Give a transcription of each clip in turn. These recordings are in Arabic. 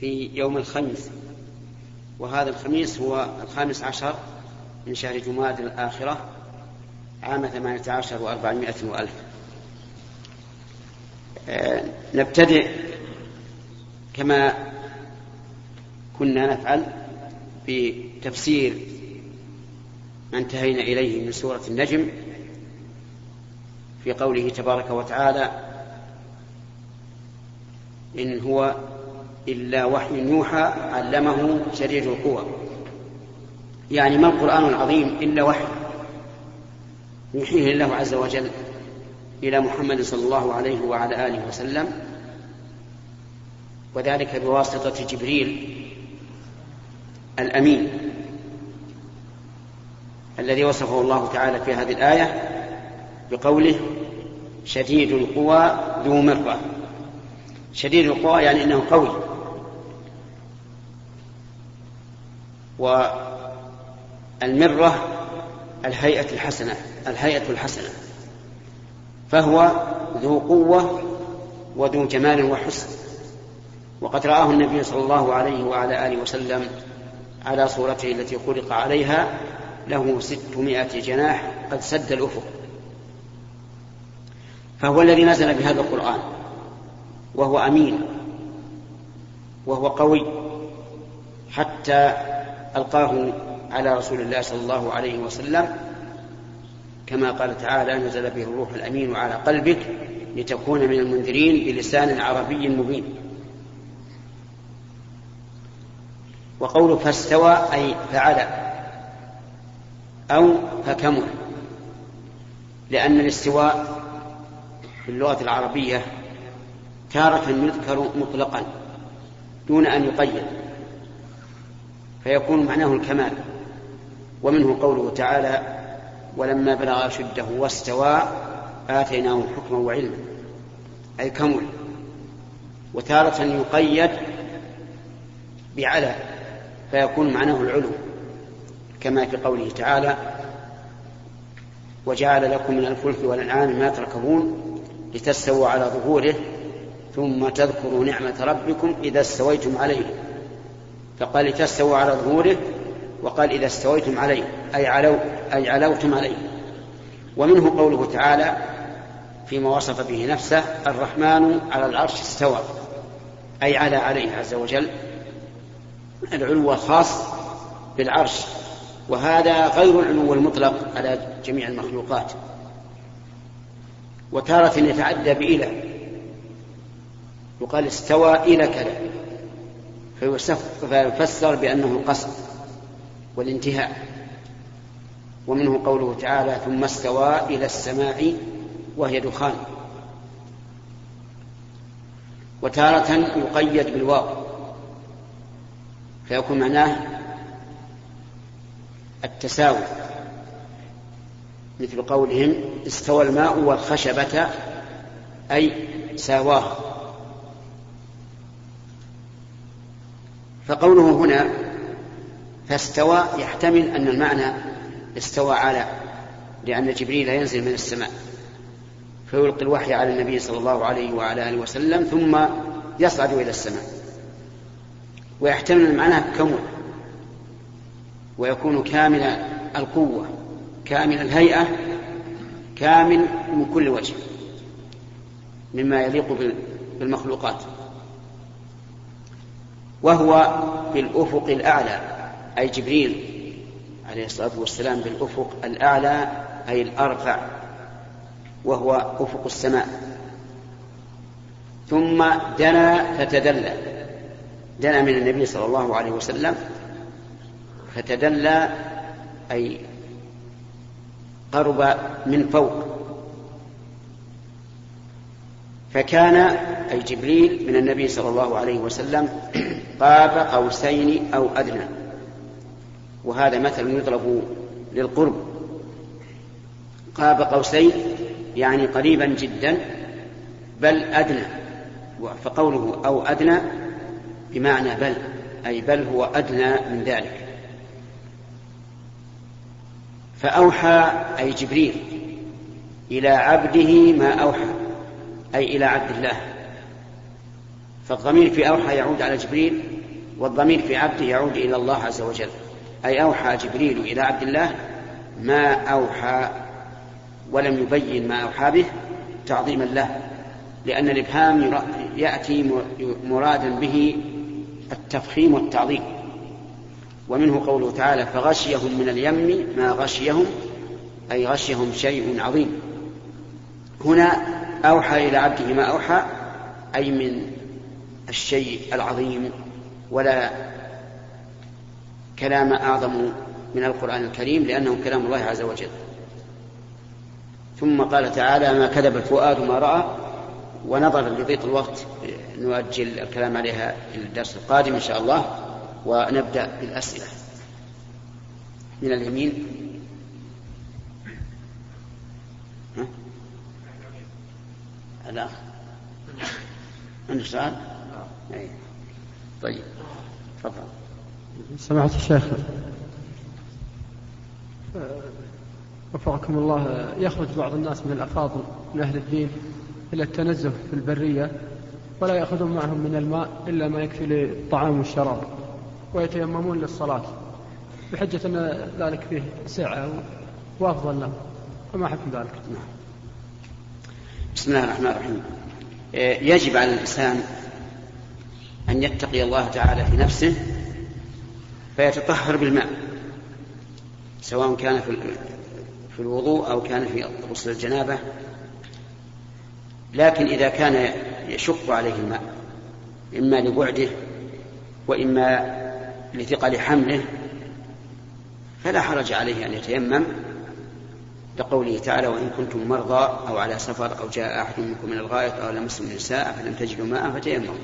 في يوم الخميس. وهذا الخميس هو الخامس عشر من شهر جماد الآخرة عام ثمانية عشر وأربعمائة وألف. آه، نبتدئ كما كنا نفعل بتفسير ما انتهينا إليه من سورة النجم في قوله تبارك وتعالى إن هو إلا وحي يوحى علمه شديد القوى. يعني ما القرآن العظيم إلا وحي يوحيه الله عز وجل إلى محمد صلى الله عليه وعلى آله وسلم وذلك بواسطة جبريل الأمين الذي وصفه الله تعالى في هذه الآية بقوله شديد القوى ذو مرة. شديد القوى يعني أنه قوي. والمرة الهيئة الحسنة الهيئة الحسنة فهو ذو قوة وذو جمال وحسن. وقد رآه النبي صلى الله عليه وعلى آله وسلم على صورته التي خلق عليها له ستمائة جناح قد سد الأفق. فهو الذي نزل بهذا القرآن وهو أمين وهو قوي حتى ألقاه على رسول الله صلى الله عليه وسلم كما قال تعالى نزل به الروح الأمين على قلبك لتكون من المنذرين بلسان عربي مبين. وقول فاستوى أي فعل أو فكمل لأن الاستواء في اللغة العربية تارة يذكر مطلقا دون أن يقيد. فيكون معناه الكمال. ومنه قوله تعالى ولما بلغ أشده واستوى آتيناه حكما وعلما. أي كمل. وتارة يقيد بعلى فيكون معناه العلو كما في قوله تعالى وجعل لكم من الفلك والأنعام ما تركبون لتستووا على ظهوره ثم تذكروا نعمة ربكم إذا استويتم عليه. فقال لتستووا على ظهوره وقال إذا استويتم عليه أي علو أي علوتم عليه ومنه قوله تعالى فيما وصف به نفسه الرحمن على العرش استوى أي على عليه عز وجل. العلو الخاص بالعرش وهذا غير العلو المطلق على جميع المخلوقات. وتارة يتعدى بإلى يقال استوى إلى كذا. فيفسر بأنه القصد والانتهاء. ومنه قوله تعالى ثم استوى إلى السماء وهي دخان وتارة يقيد بالواو. فيكون معناه التساوي. مثل قولهم استوى الماء والخشبة أي ساواها فقوله هنا فاستوى يحتمل أن المعنى استوى على لأن جبريل ينزل من السماء فيلقي الوحي على النبي صلى الله عليه وعلى آله وسلم ثم يصعد إلى السماء. ويحتمل المعنى كمل ويكون كامل القوة كامل الهيئة كامل من كل وجه مما يليق بالمخلوقات. وهو في الأفق الأعلى أي جبريل عليه الصلاة والسلام بالأفق الأعلى أي الأرفع وهو أفق السماء. ثم دنا فتدلى دنا من النبي صلى الله عليه وسلم فتدلى أي قرب من فوق. فكان أي جبريل من النبي صلى الله عليه وسلم قاب قوسين أو أدنى. وهذا مثل يضرب للقرب. قاب قوسين يعني قريبا جدا بل أدنى. فقوله أو أدنى بمعنى بل أي بل هو أدنى من ذلك. فأوحى أي جبريل إلى عبده ما أوحى. أي إلى عبد الله. فالضمير في أوحى يعود على جبريل والضمير في عبده يعود إلى الله عز وجل. أي أوحى جبريل إلى عبد الله ما أوحى ولم يبين ما أوحى به تعظيما له لأن الإبهام يأتي مرادا به التفخيم والتعظيم. ومنه قوله تعالى فغشيهم من اليم ما غشيهم أي غشيهم شيء عظيم. هنا أوحى إلى عبده ما أوحى أي من الشيء العظيم ولا كلام أعظم من القرآن الكريم لأنه كلام الله عز وجل. ثم قال تعالى ما كذب الفؤاد ما رأى ونظرا لضيق الوقت نؤجل الكلام عليها في الدرس القادم إن شاء الله ونبدأ بالأسئلة. من اليمين ها؟ الأخ عندك سؤال؟ أي. طيب تفضل. سمعت الشيخ. وفقكم الله يخرج بعض الناس من الأفاضل من أهل الدين إلى التنزه في البرية ولا يأخذون معهم من الماء إلا ما يكفي للطعام والشراب ويتيممون للصلاة بحجة أن ذلك فيه سعة وأفضل لهم. فما حكم ذلك؟ بسم الله الرحمن الرحيم. يجب على الإنسان أن يتقي الله تعالى في نفسه فيتطهر بالماء سواء كان في في الوضوء أو كان في غسل الجنابة. لكن إذا كان يشق عليه الماء إما لبعده وإما لثقل حمله فلا حرج عليه أن يتيمم. لقوله تعالى وإن كنتم مرضى أو على سفر أو جاء أحد منكم من الغائط أو لمستم النساء فلم تجدوا ماء فتيمموا.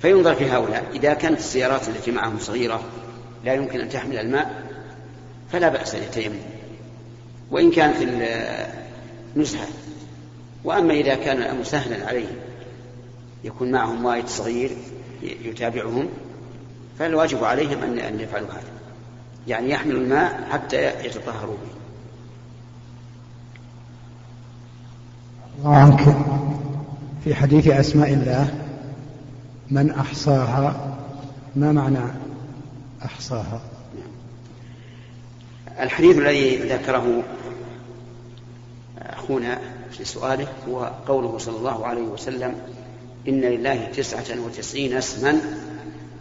فينظر في هؤلاء إذا كانت السيارات التي معهم صغيرة لا يمكن أن تحمل الماء فلا بأس أن يتيمم. وإن كانت نزهة. وأما إذا كان الأمر سهلا عليهم يكون معهم وايد صغير يتابعهم فالواجب عليهم أن يفعلوا هذا. يعني يحملوا الماء حتى يتطهروا به. الله عنك. في حديث أسماء الله من أحصاها ما معنى أحصاها؟ الحديث الذي ذكره أخونا في سؤاله هو قوله صلى الله عليه وسلم إن لله تسعة وتسعين اسما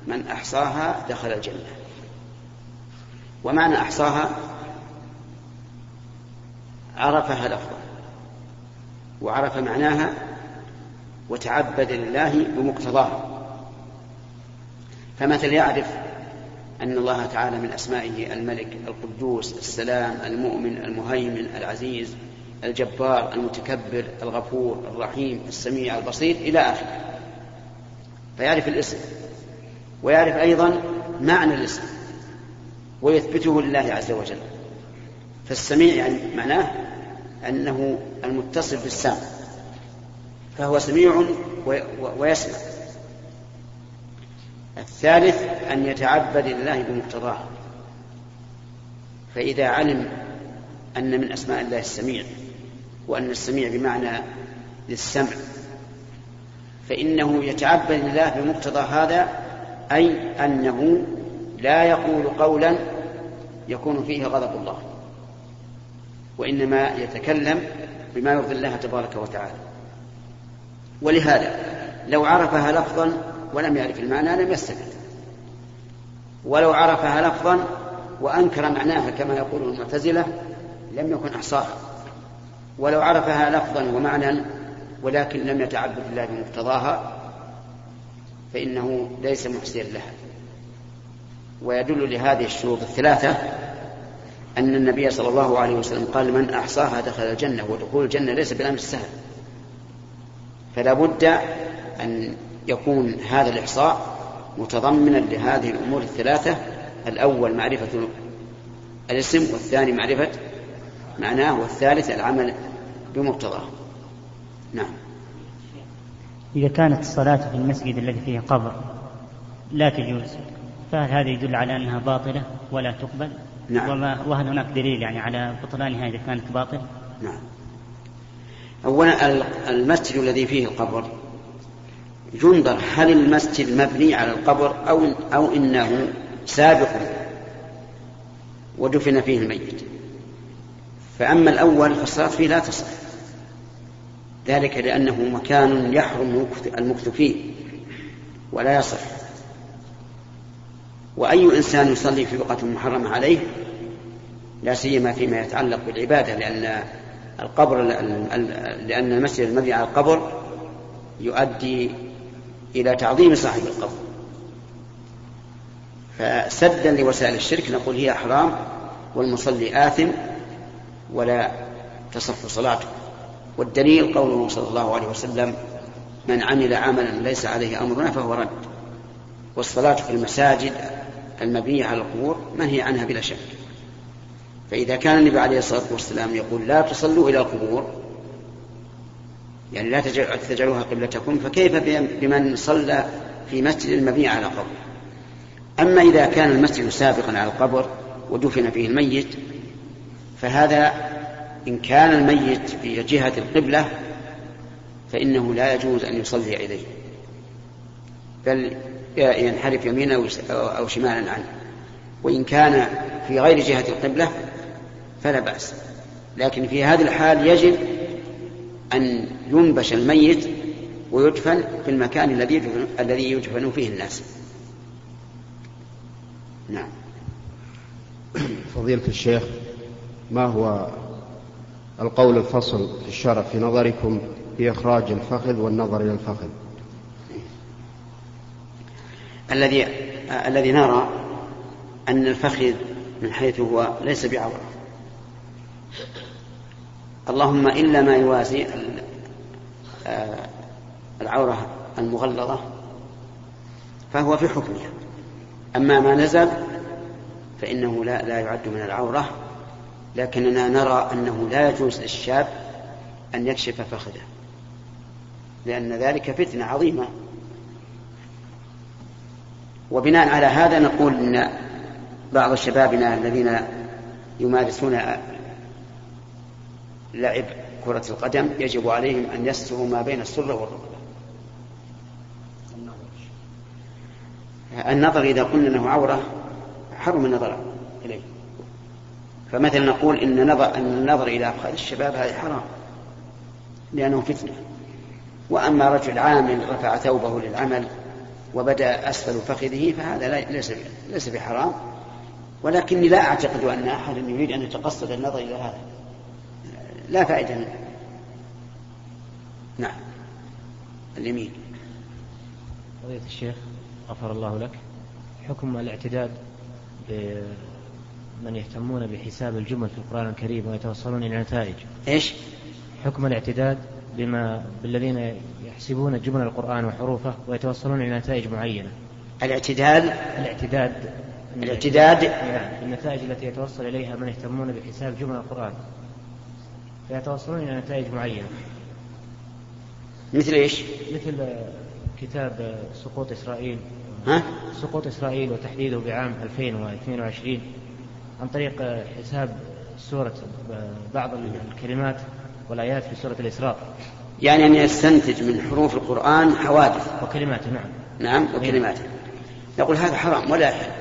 من أحصاها دخل الجنة. ومعنى أحصاها عرفها لفظا وعرف معناها وتعبد لله بمقتضاها فمثل يعرف أن الله تعالى من أسمائه الملك القدوس السلام المؤمن المهيمن العزيز الجبار المتكبر الغفور الرحيم السميع البصير إلى آخره. فيعرف الاسم ويعرف أيضا معنى الاسم. ويثبته لله عز وجل. فالسميع يعني معناه أنه المتصل بالسمع فهو سميع ويسمع. الثالث أن يتعبد لله بمقتضاه. فإذا علم أن من أسماء الله السميع وأن السميع بمعنى للسمع فإنه يتعبد لله بمقتضى هذا أي أنه لا يقول قولا يكون فيه غضب الله وإنما يتكلم بما يرضي الله تبارك وتعالى. ولهذا لو عرفها لفظا ولم يعرف المعنى لم يستفد. ولو عرفها لفظا وأنكر معناها كما يقول المعتزلة لم يكن أحصاها. ولو عرفها لفظا ومعنى ولكن لم يتعبد الله بمقتضاها فإنه ليس محسنا لها. ويدل لهذه الشروط الثلاثة أن النبي صلى الله عليه وسلم قال من أحصاها دخل الجنة ودخول الجنة ليس بالأمر السهل. فلا بد أن يكون هذا الإحصاء متضمنا لهذه الأمور الثلاثة. الأول معرفة الاسم والثاني معرفة معناه والثالث العمل بمقتضاه. نعم. إذا كانت الصلاة في المسجد الذي فيه قبر لا تجوز. فهل هذا يدل على أنها باطلة ولا تقبل. نعم. وما وهل هناك دليل يعني على بطلانها إذا كانت باطلة؟ نعم. أولا المسجد الذي فيه القبر ينظر هل المسجد مبني على القبر أو أو إنه سابق ودفن فيه الميت. فأما الأول فالصلاة فيه لا تصح. ذلك لأنه مكان يحرم المكث فيه ولا يصح. وأي إنسان يصلي في بقعة محرمة عليه لا سيما فيما يتعلق بالعبادة لأن القبر لأن المسجد المبني على القبر يؤدي إلى تعظيم صاحب القبر. فسدا لوسائل الشرك نقول هي حرام والمصلي آثم ولا تصح صلاته. والدليل قوله صلى الله عليه وسلم من عمل عملا ليس عليه أمرنا فهو رد. والصلاة في المساجد المبنية على القبور منهي عنها بلا شك. فإذا كان النبي عليه الصلاة والسلام يقول لا تصلوا إلى القبور يعني لا تجعلوها قبلتكم فكيف بمن صلى في مسجد مبني على قبر؟ أما إذا كان المسجد سابقا على القبر ودفن فيه الميت فهذا إن كان الميت في جهة القبلة فإنه لا يجوز أن يصلي إليه. بل ينحرف يمينا أو شمالا عنه. وإن كان في غير جهة القبلة فلا بأس. لكن في هذه الحال يجب أن ينبش الميت ويدفن في المكان الذي الذي يدفن فيه الناس. نعم. فضيلة الشيخ ما هو القول الفصل في الشرع في نظركم في إخراج الفخذ والنظر إلى الفخذ؟ الذي الذي نرى أن الفخذ من حيث هو ليس بعورة. اللهم إلا ما يوازي آه، العورة المغلظة فهو في حكمها. أما ما نزل فإنه لا, لا يعد من العورة لكننا نرى أنه لا يجوز للشاب أن يكشف فخذه لأن ذلك فتنة عظيمة. وبناء على هذا نقول إن بعض شبابنا الذين يمارسون لعب كرة القدم يجب عليهم أن يستروا ما بين السرة والركبة. النظر إذا قلنا أنه عورة حرم النظر إليه. فمثلا نقول إن نظر أن النظر إلى أفخاذ الشباب هذا حرام لأنه فتنة. وأما رجل عامل رفع ثوبه للعمل وبدا اسفل فخذه فهذا ليس ليس بحرام. ولكني لا أعتقد أن احدا يريد أن يتقصد النظر إلى هذا. لا فائدة منه. نعم. اليمين. قضية الشيخ غفر الله لك. حكم الاعتداد بمن يهتمون بحساب الجمل في القرآن الكريم ويتوصلون إلى نتائج إيش؟ حكم الاعتداد بما بالذين يحسبون جمل القرآن وحروفه ويتوصلون إلى نتائج معينة. الاعتدال الاعتداد. الاعتداد؟ نعم النتائج التي يتوصل إليها من يهتمون بحساب جمل القرآن. فيتوصلون إلى نتائج معينة. مثل إيش؟ مثل كتاب سقوط إسرائيل. ها؟ سقوط إسرائيل وتحديده بعام 2022 عن طريق حساب سورة بعض الكلمات. والآيات في سورة الإسراء. يعني أن يستنتج من حروف القرآن حوادث. وكلماته نعم. نعم وكلماته يقول هذا حرام ولا يحل.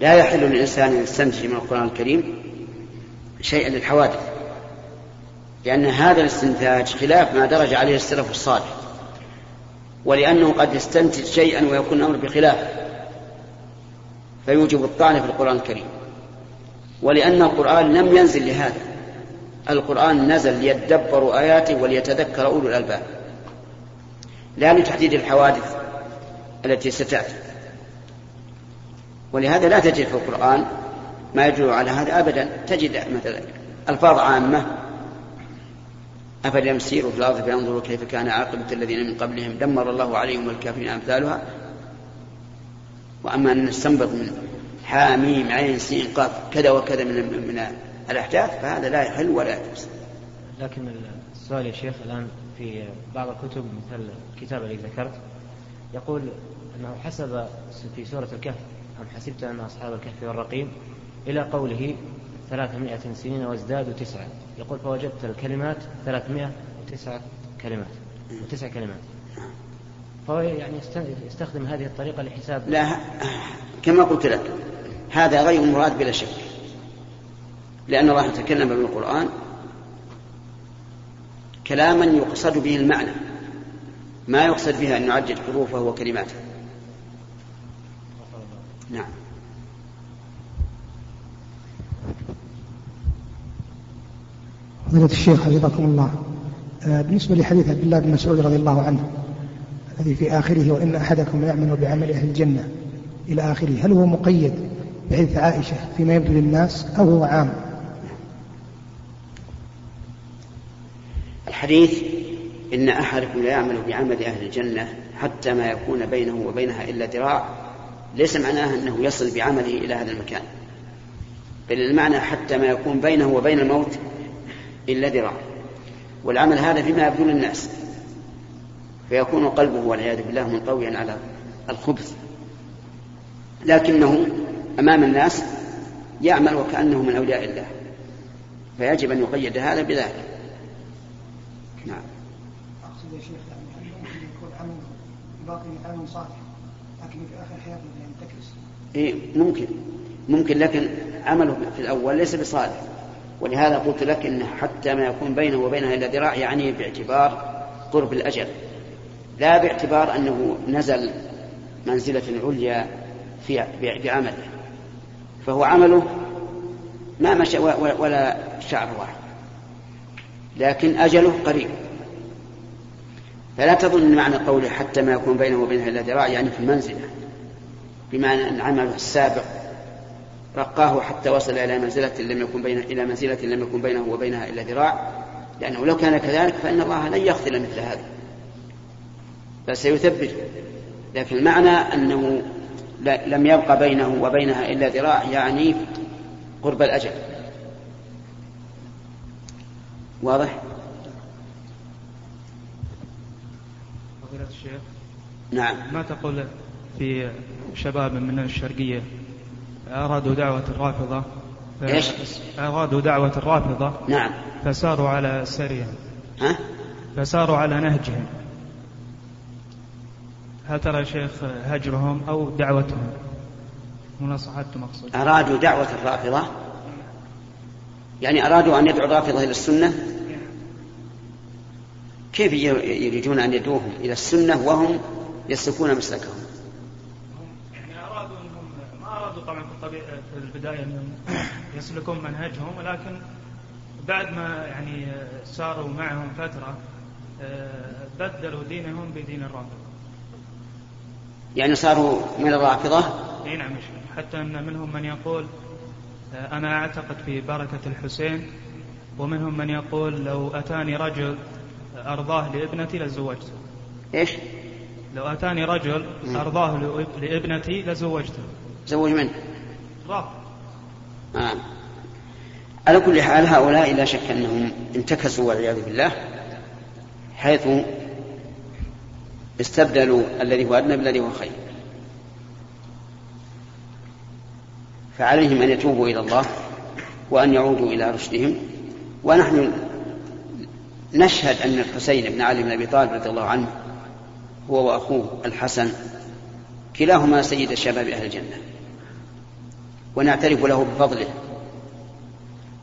لا يحل للإنسان أن يستنتج من القرآن الكريم شيئا للحوادث لأن هذا الاستنتاج خلاف ما درج عليه السلف الصالح ولأنه قد يستنتج شيئا ويكون الأمر بخلافه فيوجب الطعن في القرآن الكريم. ولأن القرآن لم ينزل لهذا. القرآن نزل ليدبروا آياته وليتذكر أولو الألباب. لا لتحديد الحوادث التي ستأتي. ولهذا لا تجد في القرآن ما يدل على هذا أبدا. تجد مثلا ألفاظ عامة. أفلم يسيروا في الأرض فينظروا كيف كان عاقبة الذين من قبلهم. دمر الله عليهم الكافرين أمثالها. وأما أن نستنبط من حاميم عين سين قاف كذا وكذا من من الأحداث فهذا لا يحل ولا يجوز. لكن السؤال يا شيخ الآن في بعض الكتب مثل الكتاب الذي ذكرت يقول أنه حسب في سورة الكهف أم حسبت أن أصحاب الكهف والرقيم؟ إلى قوله ثلاثمائة سنين وازدادوا تسعة. يقول فوجدت الكلمات ثلاثمائة وتسعة كلمات وتسع كلمات. فهو يعني يستخدم هذه الطريقة لحساب لا كما قلت لك هذا غير مراد بلا شك. لأن الله تكلم بالقرآن كلاما يقصد به المعنى ما يقصد بها أن نعجل حروفه وكلماته نعم. فضيلة الشيخ حفظكم الله. آه، بالنسبة لحديث عبد الله بن مسعود رضي الله عنه الذي في آخره وإن أحدكم يعمل بعمل أهل الجنة إلى آخره هل هو مقيد بحديث عائشة فيما يبدو للناس أو هو عام؟ الحديث إن أحدكم لا يعمل بعمل أهل الجنة حتى ما يكون بينه وبينها إلا ذراع ليس معناه أنه يصل بعمله إلى هذا المكان. بل المعنى حتى ما يكون بينه وبين الموت إلا ذراع. والعمل هذا فيما يبدو للناس فيكون قلبه والعياذ بالله منطويا على الخبث. لكنه أمام الناس يعمل وكأنه من أولياء الله. فيجب أن يقيد هذا بذلك. نعم. أقصد يا شيخ يعني ممكن يكون عمل باقي عمل صالح لكن في آخر حياته ينتكس إيه ممكن. ممكن لكن عمله في الأول ليس بصالح. ولهذا قلت لك إن حتى ما يكون بينه وبينها إلا ذراع يعني باعتبار قرب الأجل. لا باعتبار أنه نزل منزلة عليا في بعمله. فهو عمله ما مشى ولا شعر واحد. لكن أجله قريب. فلا تظن معنى قوله حتى ما يكون بينه وبينها إلا ذراع يعني في المنزلة بمعنى أن عمله السابق رقاه حتى وصل إلى منزلة لم يكن بين إلى منزلة لم يكن بينه وبينها إلا ذراع لأنه لو كان كذلك فإن الله لن يغفر مثل هذا. بل لكن المعنى أنه لم يبق بينه وبينها إلا ذراع يعني قرب الأجل. واضح؟ فضيلة الشيخ نعم. ما تقول في شباب من الشرقية أرادوا دعوة الرافضة؟ إيش؟ أرادوا دعوة الرافضة؟ نعم. فساروا على سرهم. ها؟ فساروا على نهجهم. هل ترى شيخ هجرهم أو دعوتهم؟ مناصحتهم مقصود. أرادوا دعوة الرافضة؟ يعني أرادوا أن يدعوا الرافضة إلى السنة؟ كيف يريدون أن يدعوهم إلى السنة وهم يسلكون مسلكهم؟ يعني أرادوا أنهم ما أرادوا طبعا في, البداية أنهم يسلكون منهجهم ولكن بعد ما يعني ساروا معهم فترة آه، بدلوا دينهم بدين الرافضة. يعني صاروا من الرافضة؟ إي نعم حتى أن منهم من يقول آه، أنا أعتقد في بركة الحسين ومنهم من يقول لو أتاني رجل أرضاه لابنتي لزوجته إيش؟ لو أتاني رجل أرضاه لابنتي لزوجته زوج من؟ رافض آه. على كل حال هؤلاء لا شك أنهم انتكسوا والعياذ بالله حيث استبدلوا الذي هو أدنى بالذي هو خير فعليهم أن يتوبوا إلى الله وأن يعودوا إلى رشدهم. ونحن نشهد أن الحسين بن علي بن أبي طالب رضي الله عنه هو وأخوه الحسن كلاهما سيد الشباب أهل الجنة. ونعترف له بفضله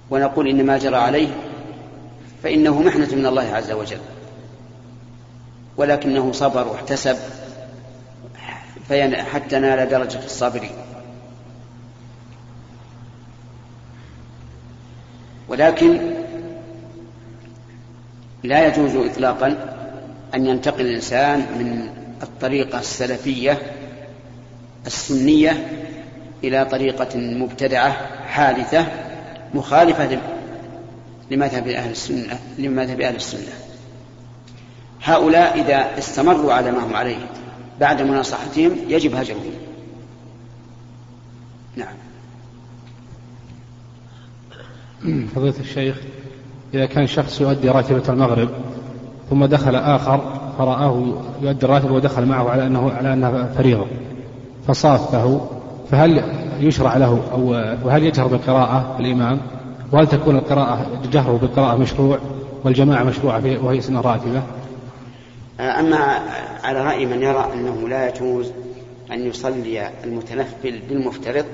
ونقول إن ما جرى عليه فإنه محنة من الله عز وجل ولكنه صبر واحتسب حتى نال درجة الصابرين. ولكن لا يجوز إطلاقا أن ينتقل الإنسان من الطريقة السلفية السنية إلى طريقة مبتدعة حادثة مخالفة لمذهب أهل السنة لمذهب أهل السنة. هؤلاء إذا استمروا على ما هم عليه بعد مناصحتهم يجب هجرهم. نعم. فضيلة الشيخ إذا كان شخص يؤدي راتبة المغرب ثم دخل آخر فرآه يؤدي الراتبة ودخل معه على أنه على أنها فريضة فصافه فهل يشرع له أو وهل يجهر بالقراءة الإمام وهل تكون القراءة جهره بالقراءة مشروع والجماعة مشروعة وهي سنة راتبة؟ أما على رأي من يرى أنه لا يجوز أن يصلي المتنفل بالمفترض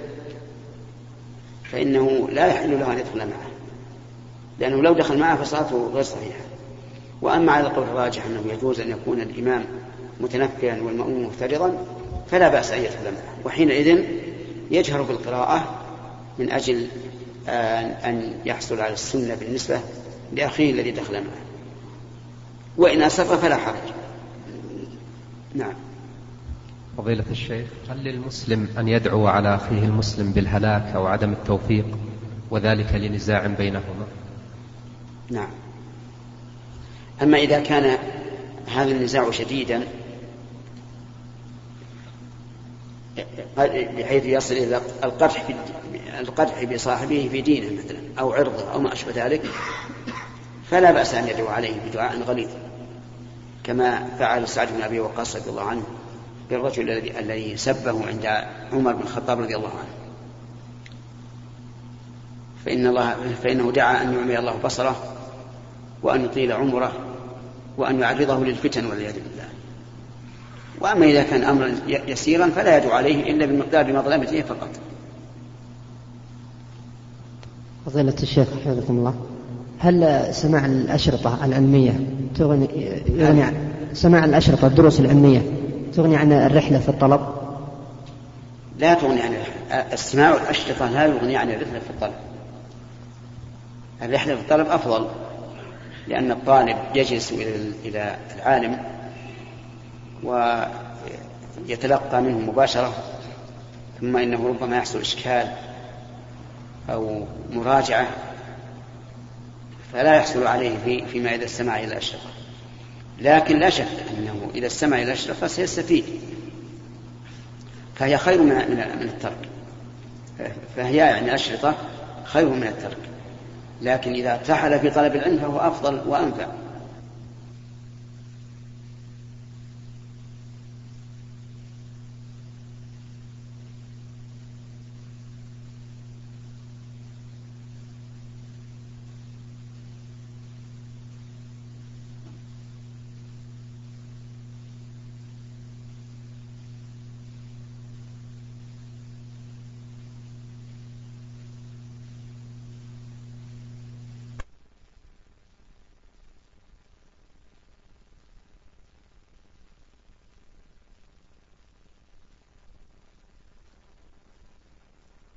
فإنه لا يحل له أن يدخل معه لأنه لو دخل معه فصلاته غير صحيحة. وأما على القول الراجح أنه يجوز أن يكون الإمام متنفلا والمأموم مفترضا فلا بأس أن يدخل معه. وحينئذ يجهر بالقراءة من أجل أن يحصل على السنة بالنسبة لأخيه الذي دخل معه. وإن أسر فلا حرج. نعم. فضيلة الشيخ هل للمسلم أن يدعو على أخيه المسلم بالهلاك أو عدم التوفيق وذلك لنزاع بينهما؟ نعم. أما إذا كان هذا النزاع شديدا بحيث يصل إلى القدح القدح بصاحبه في دينه مثلا أو عرضه أو ما أشبه ذلك فلا بأس أن يدعو عليه بدعاء غليظ كما فعل سعد بن أبي وقاص رضي الله عنه. بالرجل الذي الذي سبه عند عمر بن الخطاب رضي الله عنه. فإن الله فإنه دعا أن يعمي الله بصره وأن يطيل عمره وأن يعرضه للفتن والعياذ بالله. وأما إذا كان أمرا يسيرا فلا يدعو عليه إلا بمقدار مظلمته فقط. فضيلة الشيخ حفظكم الله. هل سماع الأشرطة العلمية تغني يغني عن سماع الأشرطة الدروس العلمية تغني عن الرحلة في الطلب؟ لا تغني عن استماع الأشرطة لا يغني عن الرحلة في الطلب. الرحلة في الطلب أفضل لأن الطالب يجلس إلى العالم ويتلقى منه مباشرة ثم إنه ربما يحصل إشكال أو مراجعة فلا يحصل عليه في فيما إذا استمع إلى الأشرطة. لكن لا شك أنه إذا استمع إلى الأشرطة سيستفيد فهي خير من من الترك. فهي يعني الأشرطة خير من الترك. لكن إذا ارتحل في طلب العلم فهو أفضل وأنفع.